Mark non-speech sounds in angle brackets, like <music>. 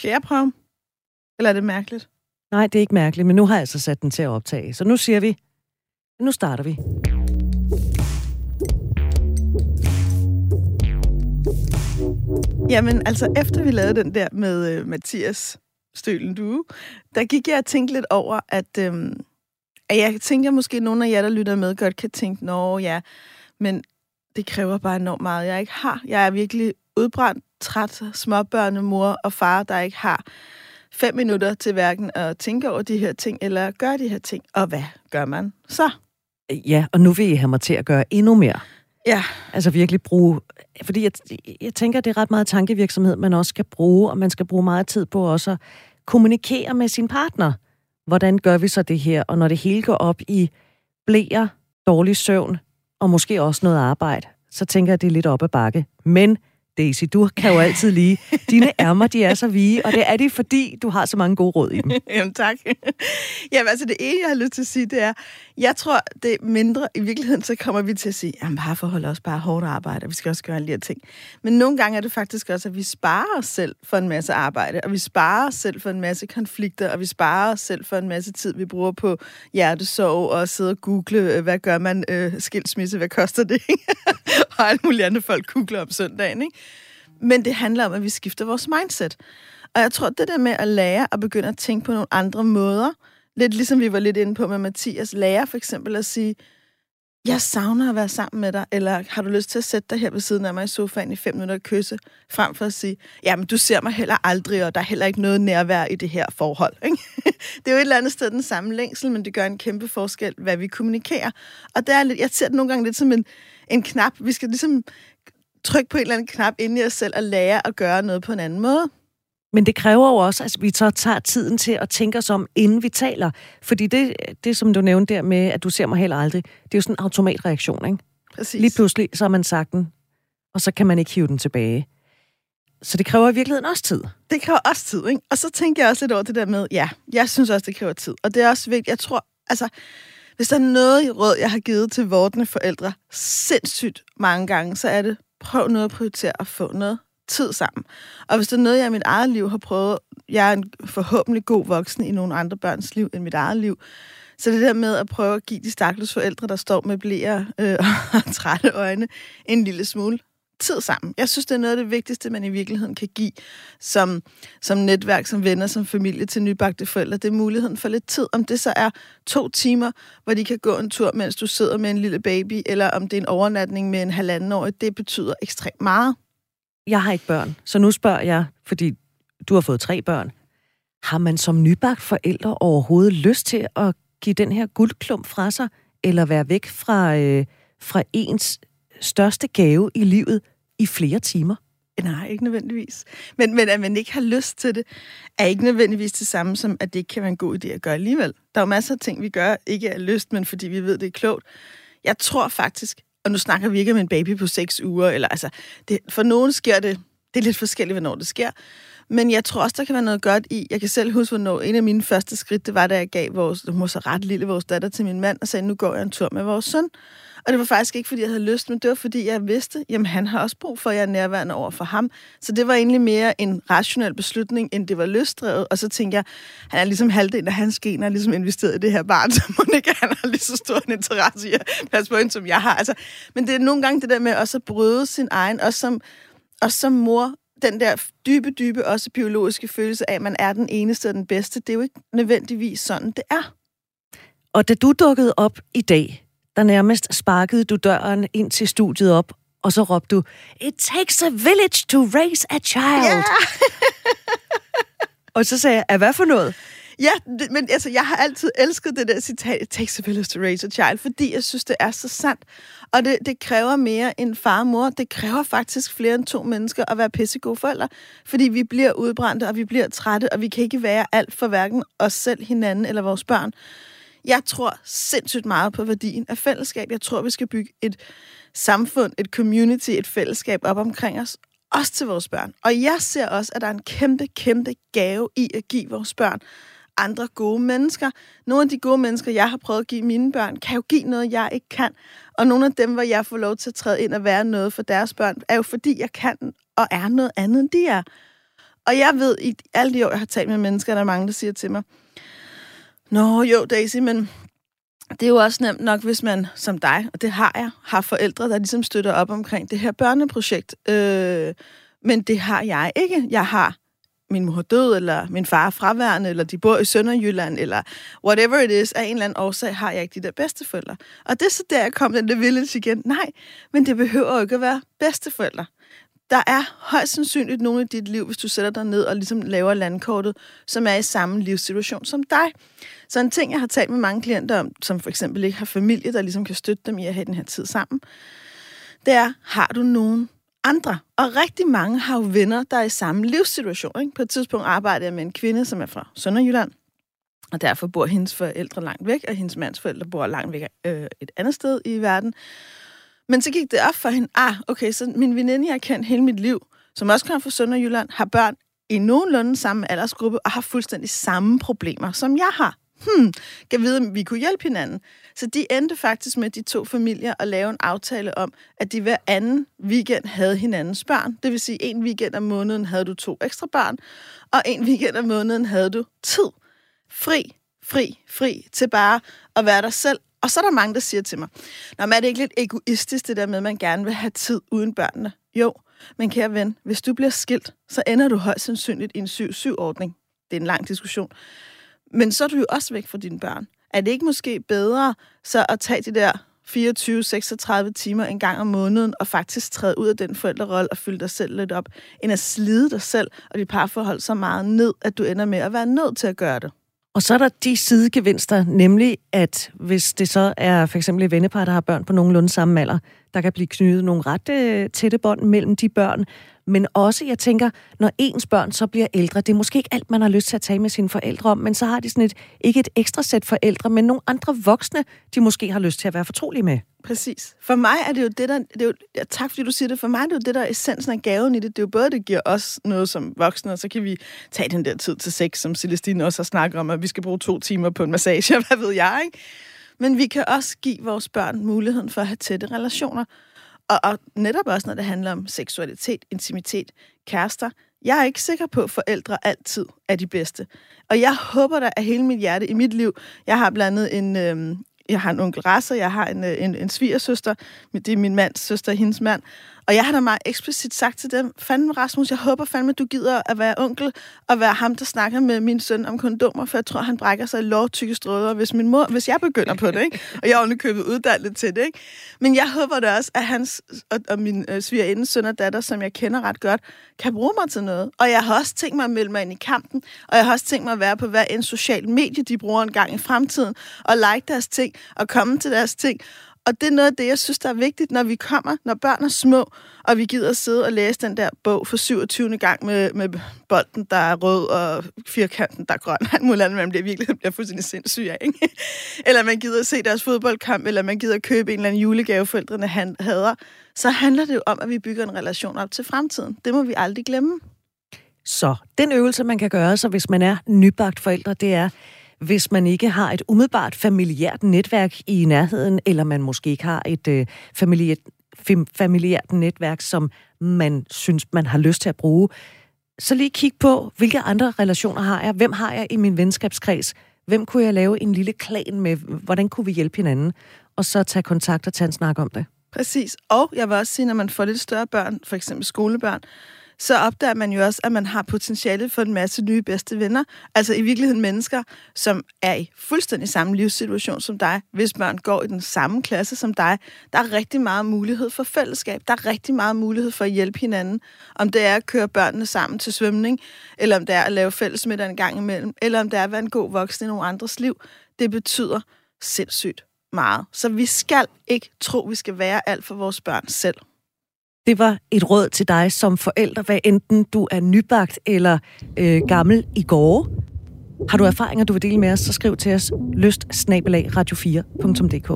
Skal jeg prøve? Eller er det mærkeligt? Nej, det er ikke mærkeligt, men nu har jeg altså sat den til at optage. Så nu siger vi, nu starter vi. Jamen, altså efter vi lavede den der med øh, Mathias Stølen du, der gik jeg og tænkte lidt over, at, øh, at jeg tænkte, at måske nogle af jer, der lytter med, godt kan tænke, nå ja, men det kræver bare enormt meget, jeg ikke har. Jeg er virkelig udbrændt, træt, småbørnemor og far, der ikke har fem minutter til hverken at tænke over de her ting, eller gøre de her ting. Og hvad gør man så? Ja, og nu vil I have mig til at gøre endnu mere. Ja. Altså virkelig bruge... Fordi jeg, jeg tænker, det er ret meget tankevirksomhed, man også skal bruge, og man skal bruge meget tid på også at kommunikere med sin partner. Hvordan gør vi så det her? Og når det hele går op i blære, dårlig søvn, og måske også noget arbejde, så tænker jeg, det er lidt op ad bakke. Men Daisy, du kan jo altid lige. Dine ærmer, de er så vige, og det er det, fordi du har så mange gode råd i dem. <laughs> Jamen tak. <laughs> Jamen altså det ene, jeg har lyst til at sige, det er, jeg tror, det er mindre. I virkeligheden, så kommer vi til at sige, jamen bare forhold også bare hårdt arbejde, og vi skal også gøre alle de her ting. Men nogle gange er det faktisk også, at vi sparer os selv for en masse arbejde, og vi sparer os selv for en masse konflikter, og vi sparer os selv for en masse tid, vi bruger på hjertesorg og sidde og google, øh, hvad gør man, øh, skilsmisse, hvad koster det? <laughs> og alle mulige andre folk googler om søndagen, ikke? Men det handler om, at vi skifter vores mindset. Og jeg tror, det der med at lære at begynde at tænke på nogle andre måder, lidt ligesom vi var lidt inde på med Mathias, lære for eksempel at sige, jeg savner at være sammen med dig, eller har du lyst til at sætte dig her ved siden af mig i sofaen i fem minutter og kysse, frem for at sige, jamen du ser mig heller aldrig, og der er heller ikke noget nærvær i det her forhold. Ikke? <laughs> det er jo et eller andet sted den samme længsel, men det gør en kæmpe forskel, hvad vi kommunikerer. Og der er lidt, jeg ser det nogle gange lidt som en, en knap. Vi skal ligesom trykke på en eller anden knap inde i os selv og lære at gøre noget på en anden måde. Men det kræver jo også, at vi så tager tiden til at tænke os om, inden vi taler. Fordi det, det som du nævnte der med, at du ser mig heller aldrig, det er jo sådan en automatreaktion, ikke? Præcis. Lige pludselig, så har man sagt den, og så kan man ikke hive den tilbage. Så det kræver i virkeligheden også tid. Det kræver også tid, ikke? Og så tænker jeg også lidt over det der med, ja, jeg synes også, det kræver tid. Og det er også vigtigt, jeg tror, altså, hvis der er noget i råd, jeg har givet til vortende forældre sindssygt mange gange, så er det, prøv nu at prioritere at få noget tid sammen. Og hvis det er noget, jeg i mit eget liv har prøvet, jeg er en forhåbentlig god voksen i nogle andre børns liv end mit eget liv, så det der med at prøve at give de stakkels forældre, der står med blære øh, <laughs> og trætte øjne, en lille smule tid sammen. Jeg synes, det er noget af det vigtigste, man i virkeligheden kan give som, som netværk, som venner, som familie til nybagte forældre. Det er muligheden for lidt tid. Om det så er to timer, hvor de kan gå en tur, mens du sidder med en lille baby, eller om det er en overnatning med en halvanden år, det betyder ekstremt meget. Jeg har ikke børn, så nu spørger jeg, fordi du har fået tre børn. Har man som nybagt forældre overhovedet lyst til at give den her guldklump fra sig, eller være væk fra, øh, fra ens største gave i livet i flere timer? Nej, ikke nødvendigvis. Men, men at man ikke har lyst til det, er ikke nødvendigvis det samme som, at det ikke kan være en god idé at gøre alligevel. Der er jo masser af ting, vi gør, ikke af lyst, men fordi vi ved, det er klogt. Jeg tror faktisk, og nu snakker vi ikke om en baby på seks uger, eller altså, det, for nogen sker det, det er lidt forskelligt, hvornår det sker, men jeg tror også, der kan være noget godt i, jeg kan selv huske, hvornår en af mine første skridt, det var, da jeg gav vores, hun var så ret lille, vores datter til min mand, og sagde, nu går jeg en tur med vores søn. Og det var faktisk ikke, fordi jeg havde lyst, men det var, fordi jeg vidste, jamen han har også brug for, at jeg er nærværende over for ham. Så det var egentlig mere en rationel beslutning, end det var lystdrevet. Og så tænkte jeg, han er ligesom halvdelen af hans gener, ligesom investeret i det her barn, <laughs> så må ikke han har lige så stor en interesse i at passe på hende, som jeg har. Altså, men det er nogle gange det der med også at bryde sin egen, også som, også som mor, den der dybe, dybe, også biologiske følelse af, at man er den eneste og den bedste, det er jo ikke nødvendigvis sådan, det er. Og da du dukkede op i dag, der nærmest sparkede du døren ind til studiet op, og så råbte du, It takes a village to raise a child. Ja. <laughs> og så sagde jeg, hvad for noget? Ja, det, men altså, jeg har altid elsket det der citat, It takes a village to raise a child, fordi jeg synes, det er så sandt. Og det, det kræver mere end far og mor. Det kræver faktisk flere end to mennesker at være pissegode forældre. Fordi vi bliver udbrændte, og vi bliver trætte, og vi kan ikke være alt for hverken os selv, hinanden eller vores børn. Jeg tror sindssygt meget på værdien af fællesskab. Jeg tror, vi skal bygge et samfund, et community, et fællesskab op omkring os, også til vores børn. Og jeg ser også, at der er en kæmpe, kæmpe gave i at give vores børn andre gode mennesker. Nogle af de gode mennesker, jeg har prøvet at give mine børn, kan jo give noget, jeg ikke kan. Og nogle af dem, hvor jeg får lov til at træde ind og være noget for deres børn, er jo fordi, jeg kan og er noget andet, end de er. Og jeg ved, i alle de år, jeg har talt med mennesker, der er mange, der siger til mig, Nå jo, Daisy, men det er jo også nemt nok, hvis man, som dig, og det har jeg, har forældre, der ligesom støtter op omkring det her børneprojekt. Øh, men det har jeg ikke. Jeg har min mor død, eller min far er fraværende, eller de bor i Sønderjylland, eller whatever it is, af en eller anden årsag har jeg ikke de der bedsteforældre. Og det er så der, jeg kom den der village igen. Nej, men det behøver jo ikke at være bedsteforældre. Der er højst sandsynligt nogen i dit liv, hvis du sætter dig ned og ligesom laver landkortet, som er i samme livssituation som dig. Så en ting, jeg har talt med mange klienter om, som for eksempel ikke har familie, der ligesom kan støtte dem i at have den her tid sammen, det er, har du nogen andre. Og rigtig mange har jo venner, der er i samme livssituation. Ikke? På et tidspunkt arbejder jeg med en kvinde, som er fra Sønderjylland, og derfor bor hendes forældre langt væk, og hendes mands forældre bor langt væk øh, et andet sted i verden. Men så gik det op for hende, ah, okay, så min veninde, jeg har kendt hele mit liv, som også kommer fra Sønderjylland, har børn i nogenlunde samme aldersgruppe, og har fuldstændig samme problemer, som jeg har. Hmm, kan vide, om vi kunne hjælpe hinanden. Så de endte faktisk med de to familier at lave en aftale om, at de hver anden weekend havde hinandens børn. Det vil sige, en weekend om måneden havde du to ekstra børn, og en weekend om måneden havde du tid. Fri, fri, fri til bare at være dig selv og så er der mange, der siger til mig, Nå, men er det ikke lidt egoistisk, det der med, at man gerne vil have tid uden børnene? Jo, men kære ven, hvis du bliver skilt, så ender du højst sandsynligt i en 7-7-ordning. Det er en lang diskussion. Men så er du jo også væk fra dine børn. Er det ikke måske bedre så at tage de der 24-36 timer en gang om måneden, og faktisk træde ud af den forældrerolle og fylde dig selv lidt op, end at slide dig selv og dit parforhold så meget ned, at du ender med at være nødt til at gøre det. Og så er der de sidegevinster, nemlig at hvis det så er for eksempel et vennepar, der har børn på nogenlunde samme alder, der kan blive knyttet nogle ret øh, tætte bånd mellem de børn, men også, jeg tænker, når ens børn så bliver ældre, det er måske ikke alt, man har lyst til at tale med sine forældre om, men så har de sådan et, ikke et ekstra sæt forældre, men nogle andre voksne, de måske har lyst til at være fortrolige med. Præcis. For mig er det jo det, der... Det er jo, ja, tak fordi du siger det. For mig er det jo det, der er essensen af gaven i det. Det er jo både, det giver os noget som voksne, og så kan vi tage den der tid til sex, som Celestine også har snakket om, at vi skal bruge to timer på en massage, <laughs> hvad ved jeg, ikke? Men vi kan også give vores børn muligheden for at have tætte relationer. Og, og netop også, når det handler om seksualitet, intimitet, kærester. Jeg er ikke sikker på, at forældre altid er de bedste. Og jeg håber da af hele mit hjerte i mit liv. Jeg har blandt andet en, øh, jeg har en onkel Rasser, jeg har en, øh, en, en svigersøster, det er min mands søster, hendes mand, og jeg har da meget eksplicit sagt til dem, fandme Rasmus, jeg håber fandme, du gider at være onkel, og være ham, der snakker med min søn om kondomer, for jeg tror, han brækker sig i lovtykke strøder, hvis, min mor, hvis jeg begynder på det, ikke? Og jeg er købet uddannet til det, ikke? Men jeg håber da også, at hans og, og min øh, svigerinde, søn og datter, som jeg kender ret godt, kan bruge mig til noget. Og jeg har også tænkt mig at melde mig ind i kampen, og jeg har også tænkt mig at være på hver en social medie, de bruger en gang i fremtiden, og like deres ting, og komme til deres ting. Og det er noget af det, jeg synes, der er vigtigt, når vi kommer, når børn er små, og vi gider sidde og læse den der bog for 27. gang med, med bolden, der er rød, og firkanten, der er grøn. og alt muligt andet, man bliver virkelig <laughs> bliver fuldstændig sindssyg af, ikke? <laughs> Eller man gider se deres fodboldkamp, eller man gider købe en eller anden julegave, forældrene han hader. Så handler det jo om, at vi bygger en relation op til fremtiden. Det må vi aldrig glemme. Så den øvelse, man kan gøre, så hvis man er nybagt forældre, det er, hvis man ikke har et umiddelbart familiært netværk i nærheden, eller man måske ikke har et øh, familiært, familiært netværk, som man synes, man har lyst til at bruge, så lige kig på, hvilke andre relationer har jeg? Hvem har jeg i min venskabskreds? Hvem kunne jeg lave en lille klan med? Hvordan kunne vi hjælpe hinanden? Og så tage kontakt og tage en snak om det. Præcis. Og jeg vil også sige, når man får lidt større børn, for eksempel skolebørn, så opdager man jo også, at man har potentiale for en masse nye bedste venner. Altså i virkeligheden mennesker, som er i fuldstændig samme livssituation som dig. Hvis børn går i den samme klasse som dig, der er rigtig meget mulighed for fællesskab. Der er rigtig meget mulighed for at hjælpe hinanden. Om det er at køre børnene sammen til svømning, eller om det er at lave fællesmiddag en gang imellem, eller om det er at være en god voksen i nogle andres liv. Det betyder sindssygt meget. Så vi skal ikke tro, vi skal være alt for vores børn selv. Det var et råd til dig som forælder, hvad enten du er nybagt eller øh, gammel i går. Har du erfaringer, du vil dele med os, så skriv til os lyst radio4.dk.